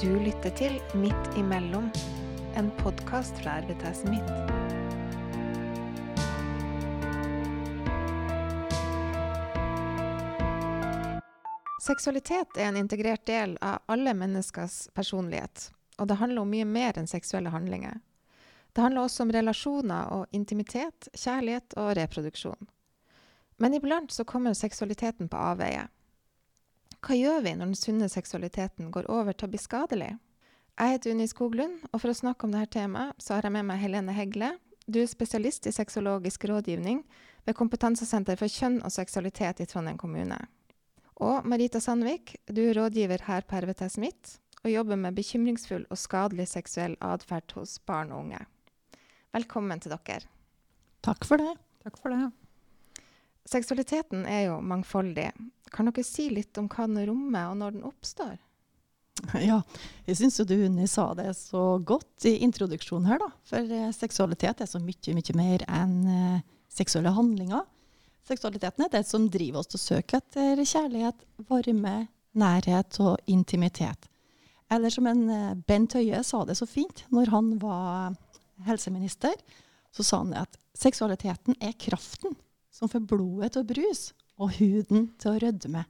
Du lytter til Midt imellom, en podkast fra RVTS Midt. Seksualitet er en integrert del av alle menneskers personlighet, og det handler om mye mer enn seksuelle handlinger. Det handler også om relasjoner og intimitet, kjærlighet og reproduksjon. Men iblant så kommer seksualiteten på avveie. Hva gjør vi når den sunne seksualiteten går over til å bli skadelig? Jeg heter Unni Skoglund, og for å snakke om dette temaet, så har jeg med meg Helene Hegle. Du er spesialist i sexologisk rådgivning ved Kompetansesenter for kjønn og seksualitet i Trondheim kommune. Og Marita Sandvik, du er rådgiver her på RVT Smith og jobber med bekymringsfull og skadelig seksuell atferd hos barn og unge. Velkommen til dere. Takk for det. Takk for det. Seksualiteten er jo mangfoldig. Kan dere si litt om hva den rommer, og når den oppstår? Ja, jeg syns jo du Unni sa det så godt i introduksjonen her, da. For eh, seksualitet er så mye, mye mer enn eh, seksuelle handlinger. Seksualiteten er det som driver oss til å søke etter kjærlighet, varme, nærhet og intimitet. Eller som en eh, Bent Høie sa det så fint når han var helseminister, så sa han at seksualiteten er kraften som får blodet til å bruse og huden til å rødme.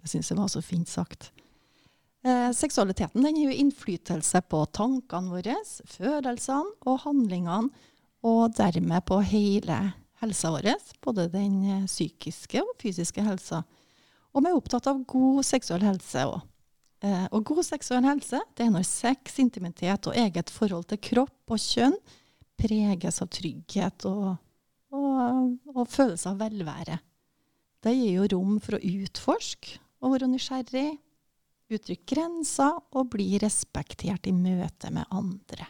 Det syns jeg var så fint sagt. Eh, seksualiteten den har jo innflytelse på tankene våre, følelsene og handlingene, og dermed på hele helsa vår, både den eh, psykiske og fysiske helsa. Og vi er opptatt av god seksuell helse òg. Eh, og god seksuell helse det er når sex, intimitet og eget forhold til kropp og kjønn preges av trygghet og, og, og følelse av velvære. Det gir jo rom for å utforske og være nysgjerrig, uttrykke grenser og bli respektert i møte med andre.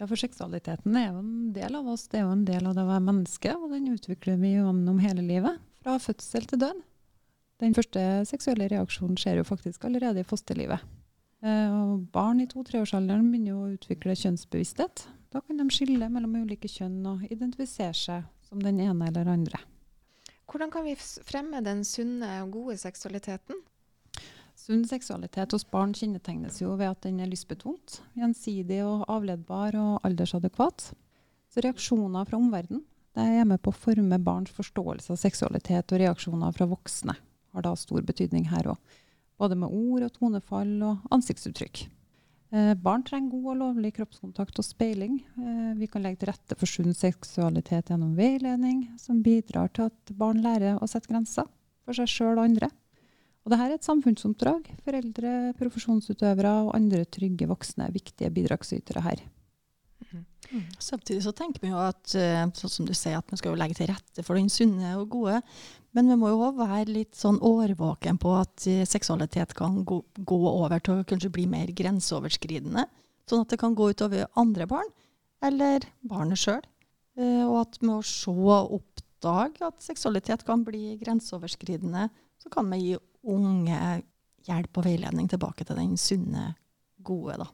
Ja, for seksualiteten er jo en del av oss. Det er jo en del av det å være menneske, og den utvikler vi gjennom hele livet. Fra fødsel til død. Den første seksuelle reaksjonen skjer jo faktisk allerede i fosterlivet. Eh, og barn i to-treårsalderen begynner jo å utvikle kjønnsbevissthet. Da kan de skille mellom ulike kjønn og identifisere seg som den ene eller andre. Hvordan kan vi fremme den sunne og gode seksualiteten? Sunn seksualitet hos barn kjennetegnes jo ved at den er lystbetont, gjensidig og avledbar og aldersadekvat. Så reaksjoner fra omverdenen er med på å forme barns forståelse av seksualitet, og reaksjoner fra voksne har da stor betydning her òg. Både med ord og tonefall og ansiktsuttrykk. Eh, barn trenger god og lovlig kroppskontakt og speiling. Eh, vi kan legge til rette for sunn seksualitet gjennom veiledning, som bidrar til at barn lærer å sette grenser for seg sjøl og andre. Og dette er et samfunnsoppdrag. Foreldre, profesjonsutøvere og andre trygge voksne er viktige bidragsytere her. Mm. Samtidig så tenker vi jo at eh, sånn som du sier, at vi skal legge til rette for den sunne og gode. Men vi må jo òg være litt sånn årvåken på at eh, seksualitet kan gå, gå, over til å kanskje bli mer grenseoverskridende. Sånn at det kan gå utover andre barn, eller barnet sjøl. Eh, og at med å se og oppdage at seksualitet kan bli grenseoverskridende, så kan vi gi unge hjelp og veiledning tilbake til den sunne, gode, da.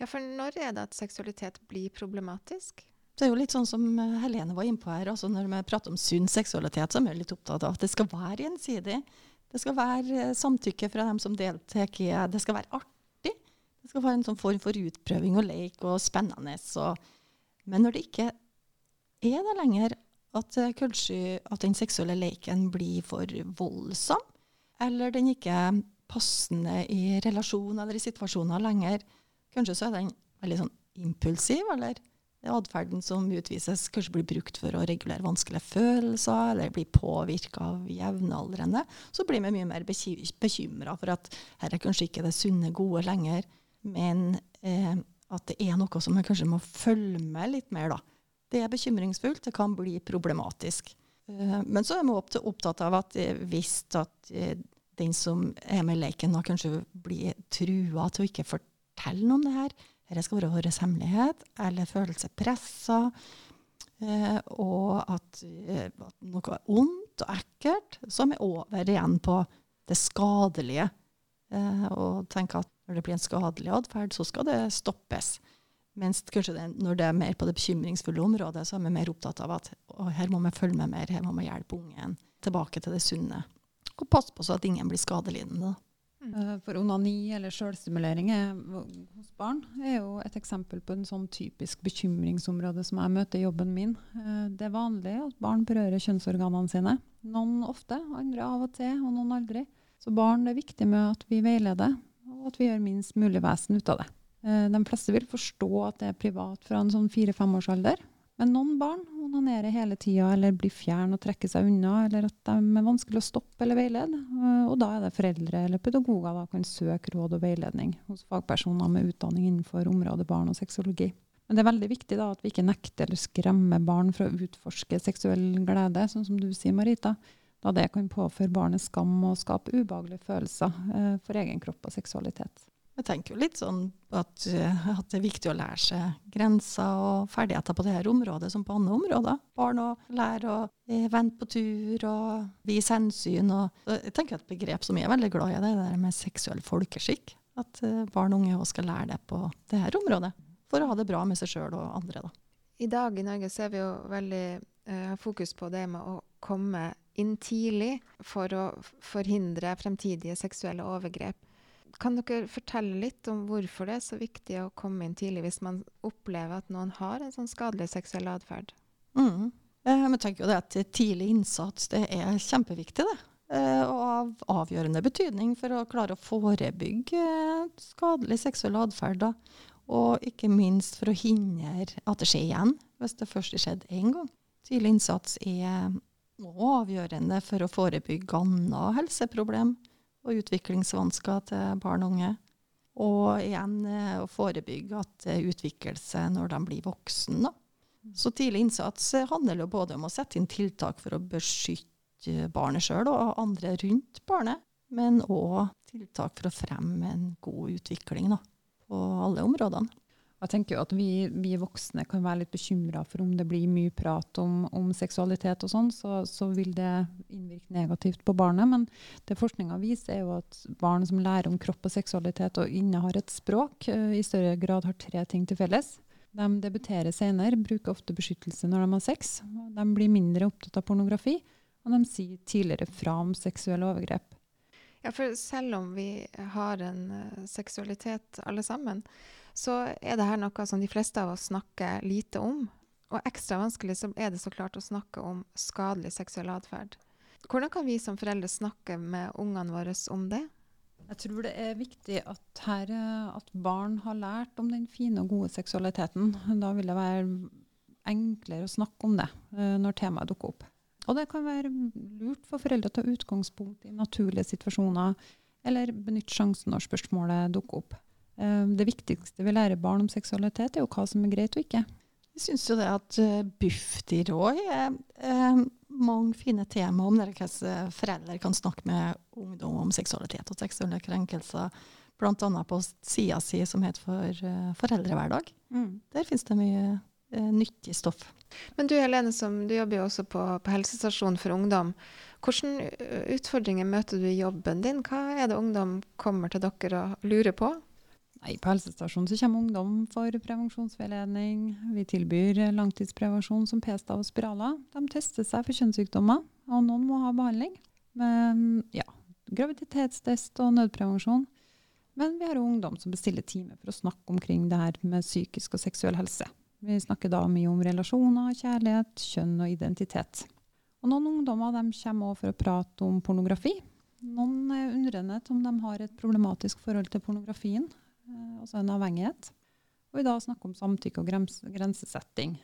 Ja, for når er det at seksualitet blir problematisk? Det er jo litt sånn som eh, Helene var inne på her. altså Når vi prater om sunn seksualitet, så er vi litt opptatt av at det skal være gjensidig. Det skal være eh, samtykke fra dem som deltar. Det skal være artig. Det skal være en sånn form for utprøving og leik og spennende. Og, men når det ikke er det lenger, at eh, kanskje at den seksuelle leiken blir for voldsom, eller den ikke er passende i relasjon eller i situasjoner lenger. Kanskje så er den veldig sånn impulsiv, eller atferden som utvises, kanskje blir brukt for å regulere vanskelige følelser, eller blir påvirka av jevnaldrende. Så blir vi mye mer bekymra for at her er kanskje ikke det sunne, gode lenger, men eh, at det er noe som vi kanskje må følge med litt mer, da. Det er bekymringsfullt, det kan bli problematisk. Eh, men så er vi opptatt av at eh, hvis at eh, den som er med i leken, kanskje blir trua til å ikke fortelle noe om det her, dette skal være vår hemmelighet, eller føle seg pressa, og at, at noe er ondt og ekkelt, så er over igjen på det skadelige. og tenke at når det blir en skadelig atferd, så skal det stoppes. Mens kanskje det, når det er mer på det bekymringsfulle området, så er vi mer opptatt av at her må vi følge med mer, her må vi hjelpe ungen tilbake til det sunne. Og passe på så at ingen blir skadelidende. Eh, For onani eller selvstimulering er, hos barn er jo et eksempel på en sånn typisk bekymringsområde som jeg møter i jobben min. Eh, Det er vanlig at barn berører kjønnsorganene sine. Noen ofte, andre av og til, og noen aldri. Så barn er viktig med at vi veileder, og at vi gjør minst mulig vesen ut av det. Eh, De fleste vil forstå at det er privat fra en sånn fire-femårsalder. Men noen barn onanerer hele tida eller blir fjern og trekker seg unna, eller at de er vanskelig å stoppe eller veilede. Og da er det foreldre eller pedagoger da kan søke råd og veiledning hos fagpersoner med utdanning innenfor området barn og sexologi. Men det er veldig viktig da at vi ikke nekter eller skremmer barn fra å utforske seksuell glede, sånn som du sier, Marita. Da det kan påføre barnet skam og skape ubehagelige følelser eh, for egen kropp og seksualitet. Jeg tenker jo litt sånn at, eh, at det er viktig å lære seg grenser og ferdigheter på dette området som på andre områder. Barn å lære å eh, vente på tur og vise hensyn. Og, jeg tenker et begrep som jeg er veldig glad i, det er det med seksuell folkeskikk. At eh, barn og unge òg skal lære det på dette området. For å ha det bra med seg sjøl og andre, da. I dag i Norge så vi jo veldig uh, fokus på det med å komme inn tidlig for å forhindre fremtidige seksuelle overgrep. Kan dere fortelle litt om hvorfor det er så viktig å komme inn tidlig hvis man opplever at noen har en sånn skadelig seksuell atferd? Mm. Eh, jeg tenker jo det at tidlig innsats det er kjempeviktig, det. Eh, Og av avgjørende betydning for å klare å forebygge eh, skadelig seksuell atferd. Og ikke minst for å hindre at det skjer igjen, hvis det først har skjedd én gang. Tidlig innsats er avgjørende for å forebygge andre helseproblem og utviklingsvansker til barn og unge. Og igjen eh, å forebygge at det utvikler seg når de blir voksne. Så tidlig innsats eh, handler jo både om å sette inn tiltak for å beskytte barnet sjøl og andre rundt barnet, men òg tiltak for å fremme en god utvikling da, på alle områdene. Jeg tenker jo at vi, vi voksne kan være litt bekymra for om det blir mye prat om, om seksualitet og sånn, så, så vil det innvirke negativt på barnet. Men det forskninga viser, er jo at barn som lærer om kropp og seksualitet og innehar et språk, eh, i større grad har tre ting til felles. De debuterer senere, bruker ofte beskyttelse når de har sex. De blir mindre opptatt av pornografi, og de sier tidligere fra om seksuelle overgrep. Ja, for selv om vi har en eh, seksualitet alle sammen, så er det her noe som de fleste av oss snakker lite om. Og ekstra vanskelig så er det så klart å snakke om skadelig seksuell atferd. Hvordan kan vi som foreldre snakke med ungene våre om det? Jeg tror det er viktig at, her, eh, at barn har lært om den fine og gode seksualiteten. Da vil det være enklere å snakke om det eh, når temaet dukker opp. Og det kan være lurt for foreldre å ta utgangspunkt i naturlige situasjoner, eller benytte sjansen når spørsmålet dukker opp. Eh, Det viktigste vi lærer barn om seksualitet, er jo hva som er greit og ikke. Jeg syns jo det at uh, Bufdir òg er eh, mange fine tema om det hvordan foreldre kan snakke med ungdom om seksualitet og seksuelle krenkelser. Bl.a. på sida si som heter for Foreldrehverdag. Mm. Der finnes det mye eh, nyttig stoff. Men du Helene, som, du jobber jo også på, på helsestasjon for ungdom. Hvilke utfordringer møter du i jobben din? Hva er det ungdom kommer til dere og lurer på? Nei, på helsestasjonen så kommer ungdom for prevensjonsveiledning. Vi tilbyr langtidsprevensjon som p-stav og spiraler. De tester seg for kjønnssykdommer, og noen må ha behandling. Men, ja, graviditetstest og nødprevensjon. Men vi har ungdom som bestiller time for å snakke omkring det her med psykisk og seksuell helse. Vi snakker da mye om relasjoner, kjærlighet, kjønn og identitet. Og noen ungdommer kommer òg for å prate om pornografi. Noen er undrende til om de har et problematisk forhold til pornografien, altså en avhengighet. Og i dag snakker om samtykke og grensesetting,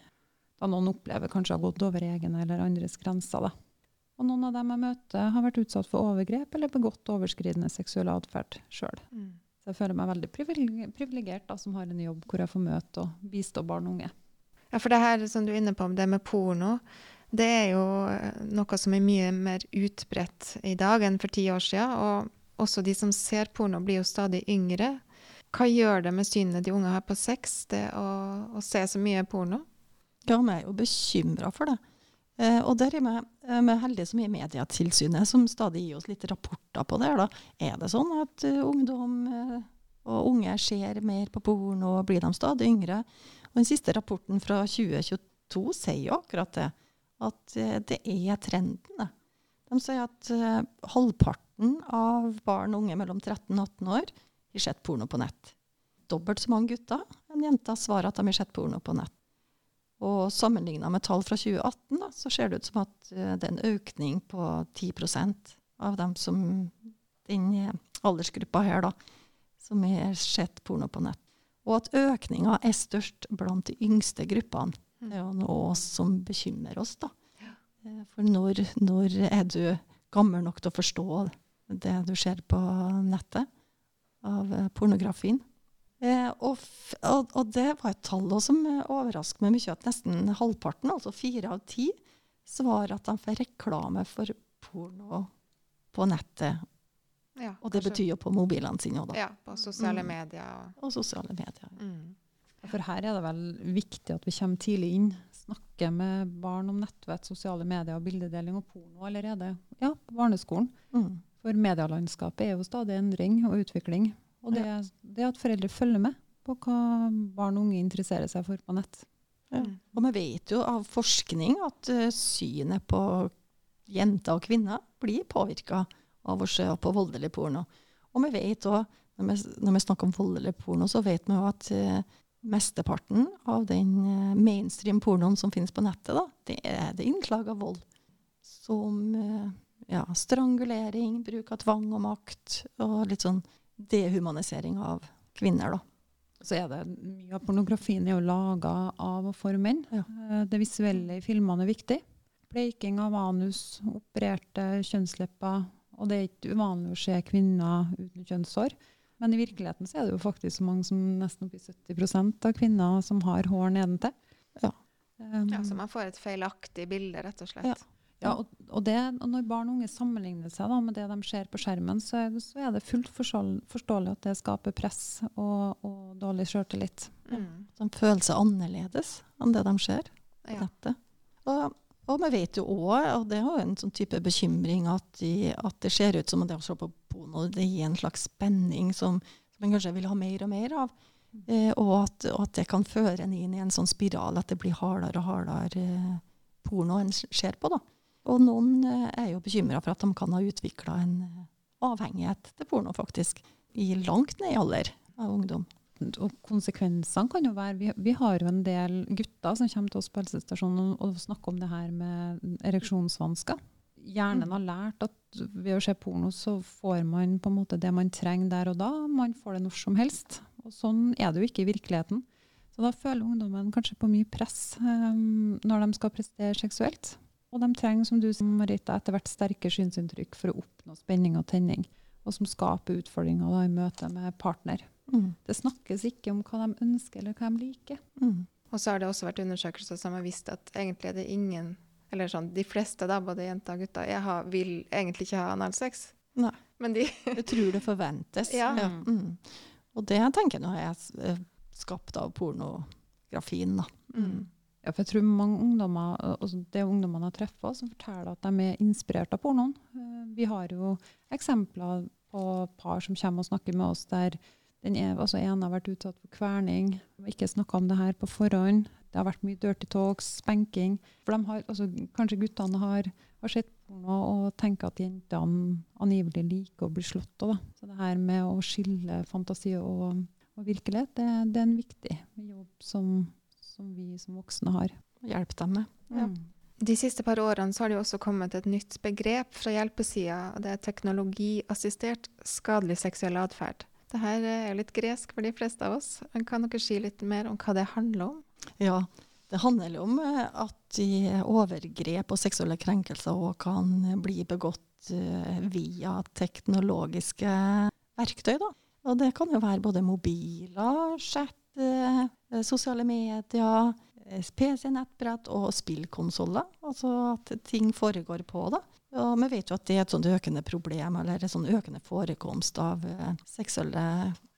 da noen opplever kanskje å ha gått over egne eller andres grenser. Da. Og noen av dem jeg møter, har vært utsatt for overgrep eller begått overskridende seksuell atferd sjøl. Så jeg føler meg veldig privileg- privilegert da, som har en jobb hvor jeg får møte og bistå barn og unge. Ja, for det her som du er inne på, det med porno, det er jo eh, noe som er mye mer utbredt i dag enn for ti år siden. Og også de som ser porno, blir jo stadig yngre. Hva gjør det med synet de unge har på sex, det å, å se så mye porno? Ja, vi er jo bekymra for det. Eh, og der er vi, eh, vi heldige som er Medietilsynet, som stadig gir oss litt rapporter på det. Da. Er det sånn at uh, ungdom uh, og unge ser mer på porno, og blir de stadig yngre? Og Den siste rapporten fra 2022 sier jo akkurat det. At uh, det er trenden. Da. De sier at halvparten av barn og unge mellom 13 og 18 år har sett porno på nett. Dobbelt så mange gutter enn jenter svarer at de har sett porno på nett. Og sammenligna med tall fra 2018, da, så ser det ut som at uh, det er en økning på 10% av dem som den uh, aldersgruppa her, da, som har sett porno på nett. Og at økninga er størst blant de yngste gruppene. Det er jo noe som bekymrer oss, da. Uh, for når, når er du gammel nok til å forstå det du ser på nettet av pornografien? Eh, og, og, og, det var et tall som overrasket meg mye, at nesten halvparten, altså fire av ti, svarer at de får reklame for porno på nettet. Ja, og det kanskje. betyr jo på mobilene sine òg, da. Ja, på sosiale mm. medier. Og, og sosiale medier. Mm. For her er det vel viktig at vi kommer tidlig inn. Snakker med barn om nettvett, sosiale medier bildedeling og porno allerede ja, på barneskolen. Mm. For medielandskapet er jo stadig endring og utvikling. Og det, det at foreldre følger med på hva barn og unge interesserer seg for på nett. Ja. Mm. Og vi vet jo av forskning at uh, synet på jenter og kvinner blir påvirka av å se på voldelig porno. Og vi vet òg, når, når, vi snakker om voldelig porno, så vet vi jo at uh, mesteparten av den uh, mainstream pornoen som finnes på nettet, da, det er det innslag av vold. Som ja, strangulering, bruk av tvang og makt, og litt sånn dehumanisering av kvinner, da. Så er det Mye av pornografien er jo laga av og for menn. Ja. Eh, det visuelle i filmene er viktig. Pleiking av anus, opererte kjønnslepper. Og det er ikke uvanlig å se kvinner uten kjønnshår. Men i virkeligheten så er det jo faktisk så mange som nesten oppi 70% av kvinner som har hår nedentil. Ja. Um, ja, så man får et feilaktig bilde, rett og slett. Ja. Ja, og, og, det, og, Når barn og unge sammenligner seg da, med det de ser på skjermen, så, så, er det fullt forståelig at det skaper press og, og dårlig sjøltillit. Mm. De føler seg annerledes enn det de ser på ja. nettet. Og, og, vi vet jo òg, og det er jo en sånn type bekymring, at, de, at, det ser ut som at det å se på porno det gir en slags spenning som, som en kanskje vil ha mer og mer av. Eh, og, at, og, at, det kan føre en inn i en sånn spiral, at det blir hardere og hardere eh, porno en ser på. da. Og noen eh, er jo bekymra for at de kan ha utvikla en eh, avhengighet til porno, faktisk. I langt ned i alder av ungdom. Og konsekvensene kan jo være vi, vi, har jo en del gutter som kommer til oss på helsestasjonen og, snakker om det her med ereksjonsvansker. Hjernen mm. har lært at ved å se porno så får man på en måte det man trenger der og da. Man får det når som helst. Og sånn er det jo ikke i virkeligheten. Så da føler ungdommen kanskje på mye press um, når de skal prestere seksuelt. Og de trenger, som du sier, Marita, etter hvert sterke synsinntrykk for å oppnå spenning og tenning. Og som skaper utfordringer da, i møte med partner. Mm. Det snakkes ikke om hva de ønsker eller hva de liker. Mm. Og så har det også vært undersøkelser som har vist at egentlig er det ingen, eller sånn, de fleste, da, både jenter og gutter, jeg har, vil egentlig ikke ha analsex. Nei. Men de Jeg tror det forventes. Ja. ja. Mm. Og det tenker jeg nå er skapt av pornografien, da. Ja, for jeg tror mange ungdommer, altså det ungdommene jeg treffer, som forteller at de er inspirert av pornoen. Eh, vi har jo eksempler på par som kommer og snakker med oss der den er, altså en har vært utsatt for kverning, ikke snakka om det her på forhånd. Det har vært mye dirty talks, spenking. For har, altså, kanskje guttene har, har sett porno og tenker at jentene angivelig liker å bli slått. Da. Så det her med å skille fantasi og, og virkelighet, det, det, er en viktig jobb som som vi som voksne har. Hjelpe dem med. Ja. De siste par årene har det også kommet et nytt begrep fra hjelpesida, det er teknologiassistert skadelig seksuell atferd. Dette er litt gresk for de fleste av oss. Kan dere si litt mer om hva det handler om? Ja, det handler om eh, at overgrep og seksuelle krenkelser òg kan bli begått eh, via teknologiske verktøy. Da. Og det kan jo være både mobiler, chat, Eh, sosiale medier, eh, PC-nettbrett og spillkonsoller. Altså at ting foregår på da. Og vi vet jo at det er et sånt økende problem, eller en sånn økende forekomst av uh, seksuelle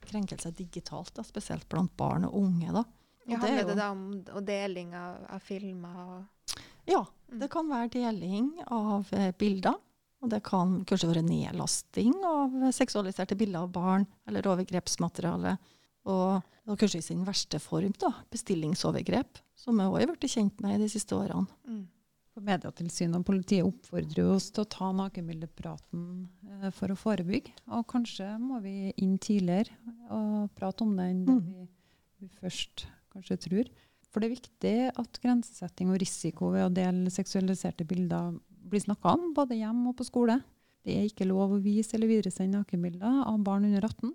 krenkelser digitalt, da, spesielt blant barn og unge. da. Og ja, Handler det da om deling av, av filmer? Og ja, mm. det kan være deling av bilder. Og det kan kanskje være nedlasting av seksualiserte bilder av barn, eller overgrepsmateriale. Og, og, kanskje i sin verste form, da, bestillingsovergrep, som jeg òg har blitt kjent med de siste årene. Mm. Medietilsynet og politiet oppfordrer oss til å ta nakenbildepraten eh, for å forebygge. Og kanskje må vi inn tidligere og prate om det enn Mm. vi, vi først kanskje tror. For det er viktig at grensesetting og risiko ved å dele seksualiserte bilder blir snakka om, både hjem og på skole. Det er ikke lov å vise eller videresende nakenbilder av barn under 18.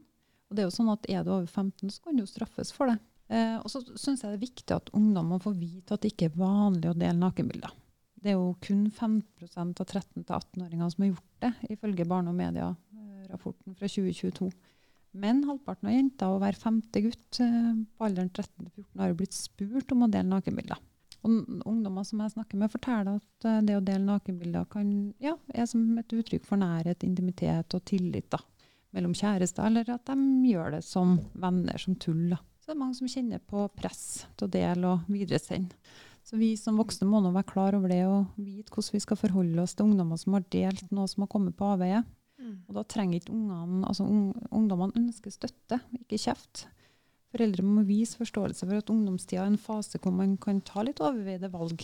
Og det er jo sånn at er du over 15, så kan du jo straffes for det. Eh, og så syns jeg det er viktig at ungdommer får vite at det ikke er vanlig å dele nakenbilder. Det er jo kun 5% av 13-18-åringene som har gjort det, ifølge Barne- og media-rapporten fra 2022. Men halvparten av jenter og hver femte gutt eh, på alderen 13-14 har blitt spurt om å dele nakenbilder. Og ungdommer som jeg snakker med, forteller at eh, det å dele nakenbilder kan, ja, er som et uttrykk for nærhet, intimitet og tillit da, mellom kjærester, eller at de gjør det som venner, som tull. Da. Så det er mange som kjenner på press til å dele og videresende. Så vi som voksne må nå være klar over det og vite hvordan vi skal forholde oss til ungdommer som har delt noe som har kommet på avveie. Og da trenger ikke ungene, altså un, ungdommene ønsker støtte, ikke kjeft. Foreldre må vise forståelse for at ungdomstida er en fase hvor man kan ta litt overveide valg,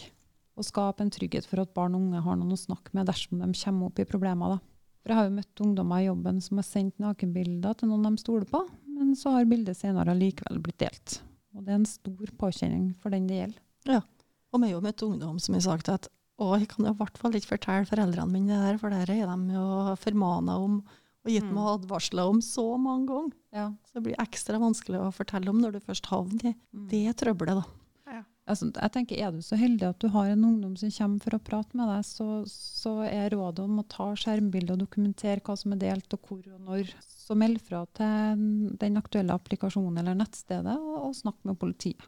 og skape en trygghet for at barn og unge har noen å snakke med dersom de kommer opp i problemer. Da. For jeg har jo møtt ungdommer i jobben som har sendt nakenbilder til noen de stoler på, men så har bildet senere likevel blitt delt. Og det er en stor påkjenning for den det gjelder. Ja. Og vi har jo møtt ungdom som har sagt at å, jeg kan jo i hvert fall ikke fortelle foreldrene mine det der, for det er de jo formana om og gitt Mm. meg advarsler om så mange ganger. Ja. Så det blir ekstra vanskelig å fortelle om når du først havner i det trøbbelet. da. Altså, jeg tenker, Er du så heldig at du har en ungdom som kommer for å prate med deg, så, så er rådet om å ta skjermbilde og dokumentere hva som er delt, og hvor og når. Så meld fra til den aktuelle applikasjonen eller nettstedet, og, og snakk med politiet.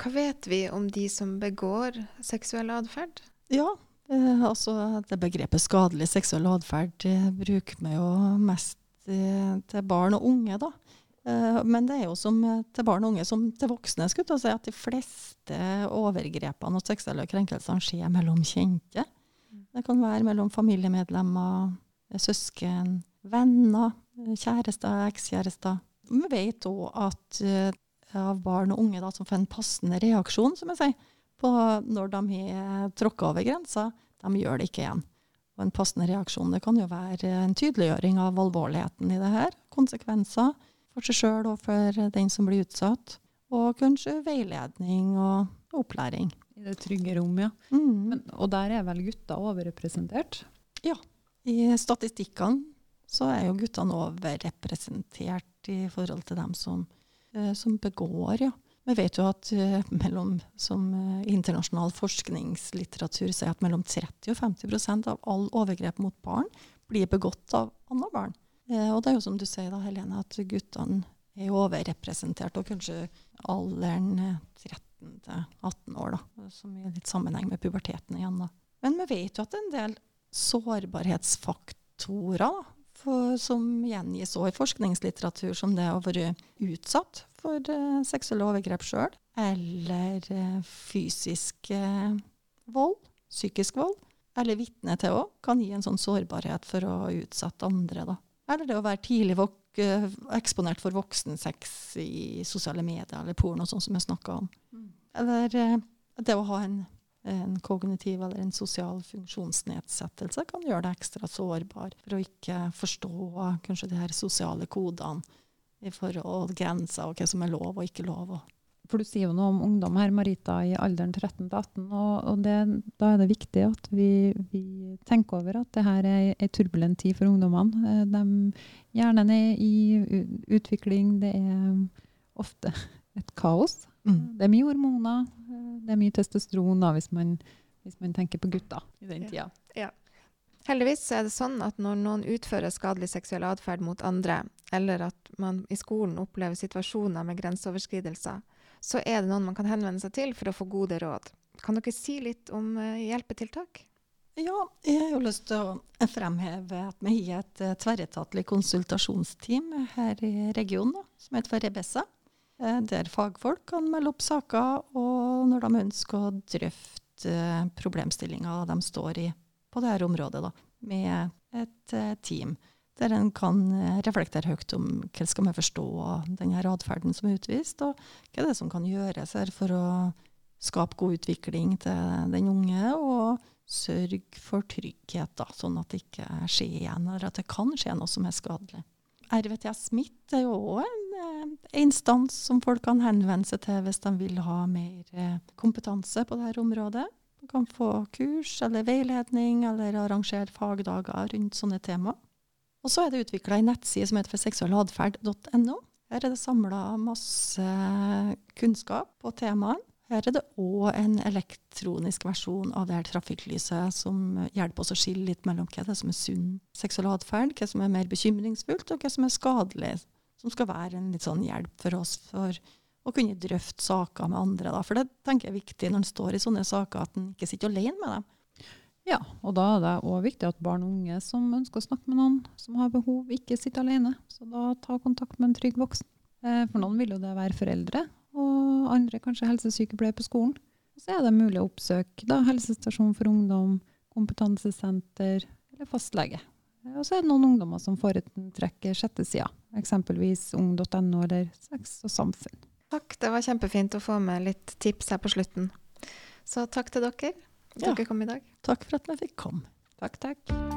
Hva vet vi om de som begår seksuell atferd? Ja, eh, altså det begrepet skadelig seksuell atferd eh, bruker vi jo mest eh, til barn og unge, da. Eh, men det er jo som eh, til barn og unge som til voksne, skulle jeg si, at de fleste overgrepene og seksuelle krenkelsene skjer mellom kjente. Det kan være mellom familiemedlemmer, søsken, venner, kjærester, ekskjærester. Vi vet òg at eh, av barn og unge da, som får en passende reaksjon, som jeg sier, på når de har tråkka over grensa, de gjør det ikke igjen. Og en passende reaksjon det kan jo være en tydeliggjøring av alvorligheten i det her, konsekvenser for seg sjøl og for den som blir utsatt, og kanskje veiledning og opplæring. I det trygge rom, ja. Mm. Men, og der er vel gutta overrepresentert? Ja. I statistikkene så er jo guttene overrepresentert i forhold til dem som, eh, som begår, ja. Vi vet jo at eh, mellom, som eh, internasjonal forskningslitteratur sier at mellom 30 og 50% av all overgrep mot barn blir begått av andre barn. Eh, og det er jo som du sier da, Helene, at guttene er overrepresentert, og kanskje alderen eh, 13 til 18 år, da, som i litt sammenheng med puberteten igjen. da. Men vi vet jo at det er en del sårbarhetsfaktorer da, for, som gjengis også i forskningslitteratur, som det å være utsatt for uh, seksuelle overgrep sjøl, eller uh, fysisk uh, vold, psykisk vold, eller vitne til òg, kan gi en sånn sårbarhet for å utsette andre. Da. Eller det å være tidlig eh, eksponert for voksensex i sosiale medier eller porno, sånn som jeg snakka om. Eller eh, det å ha en, en kognitiv eller en sosial funksjonsnedsettelse kan gjøre deg ekstra sårbar for å ikke forstå kanskje de her sosiale kodene i forhold til grenser og hva som er lov og ikke lov. Og. For du sier jo noe om ungdom her, Marita, i alderen 13 til 18. Og, og det, da er det viktig at vi, vi tenker over at det her er ei turbulent tid for ungdommene. Eh, De hjernen er i utvikling. Det er ofte et kaos. Det er mye hormoner. eh, Det er mye testosteron da, hvis man, hvis man tenker på gutter i den Ja. ja. Heldigvis er det sånn at når noen utfører skadelig seksuell atferd mot andre, eller at man i skolen opplever situasjoner med grenseoverskridelser, så er det noen man kan henvende seg til for å få gode råd. Kan dere si litt om eh, hjelpetiltak? Ja, jeg har jo lyst til å fremheve at vi har et eh, tverretatlig konsultasjonsteam her i regionen, som heter Rebessa. eh, Der fagfolk kan melde opp saker, og når de ønsker å drøfte problemstillinger de står i på dette området, da, med et team. Der en kan eh, reflektere høyt om hva skal vi forstå denne atferden som er utvist, og hva er det som kan gjøres her for å skape god utvikling til den unge, og sørge for trygghet, da, sånn at det ikke skjer igjen, eller at det kan skje noe som er skadelig. RVTS Mitt er jo òg en eh, instans som folk kan henvende seg til hvis de vil ha mer eh, kompetanse på dette området. Du kan få kurs eller veiledning, eller arrangere fagdager rundt sånne tema. Og så er det utvikla en nettside som heter for seksualadferd.no. Her er det samla masse kunnskap på temaet. Her er det òg en elektronisk versjon av det her trafikklyset som hjelper oss å skille litt mellom hva det er som er sunn seksuell atferd, hva som er mer bekymringsfullt, og hva som er skadelig. Som skal være en litt sånn hjelp for oss for å kunne drøfte saker med andre. Da. For det tenker jeg er viktig når en står i sånne saker, at en ikke sitter alene med dem. Ja, og da er det òg viktig at barn og unge som ønsker å snakke med noen som har behov, ikke sitter alene. Så da ta kontakt med en trygg voksen. Eh, for noen vil jo det være foreldre, og andre kanskje helsesykepleier på skolen. Så er det mulig å oppsøke da, helsestasjon for ungdom, kompetansesenter eller fastlege. Og så er det noen ungdommer som foretrekker sida, eksempelvis ung.no eller Sex og samfunn. Takk, det var kjempefint å få med litt tips her på slutten. Så takk til dere. Ja. Dere kom i dag. Takk for at vi fikk komme. Takk, takk.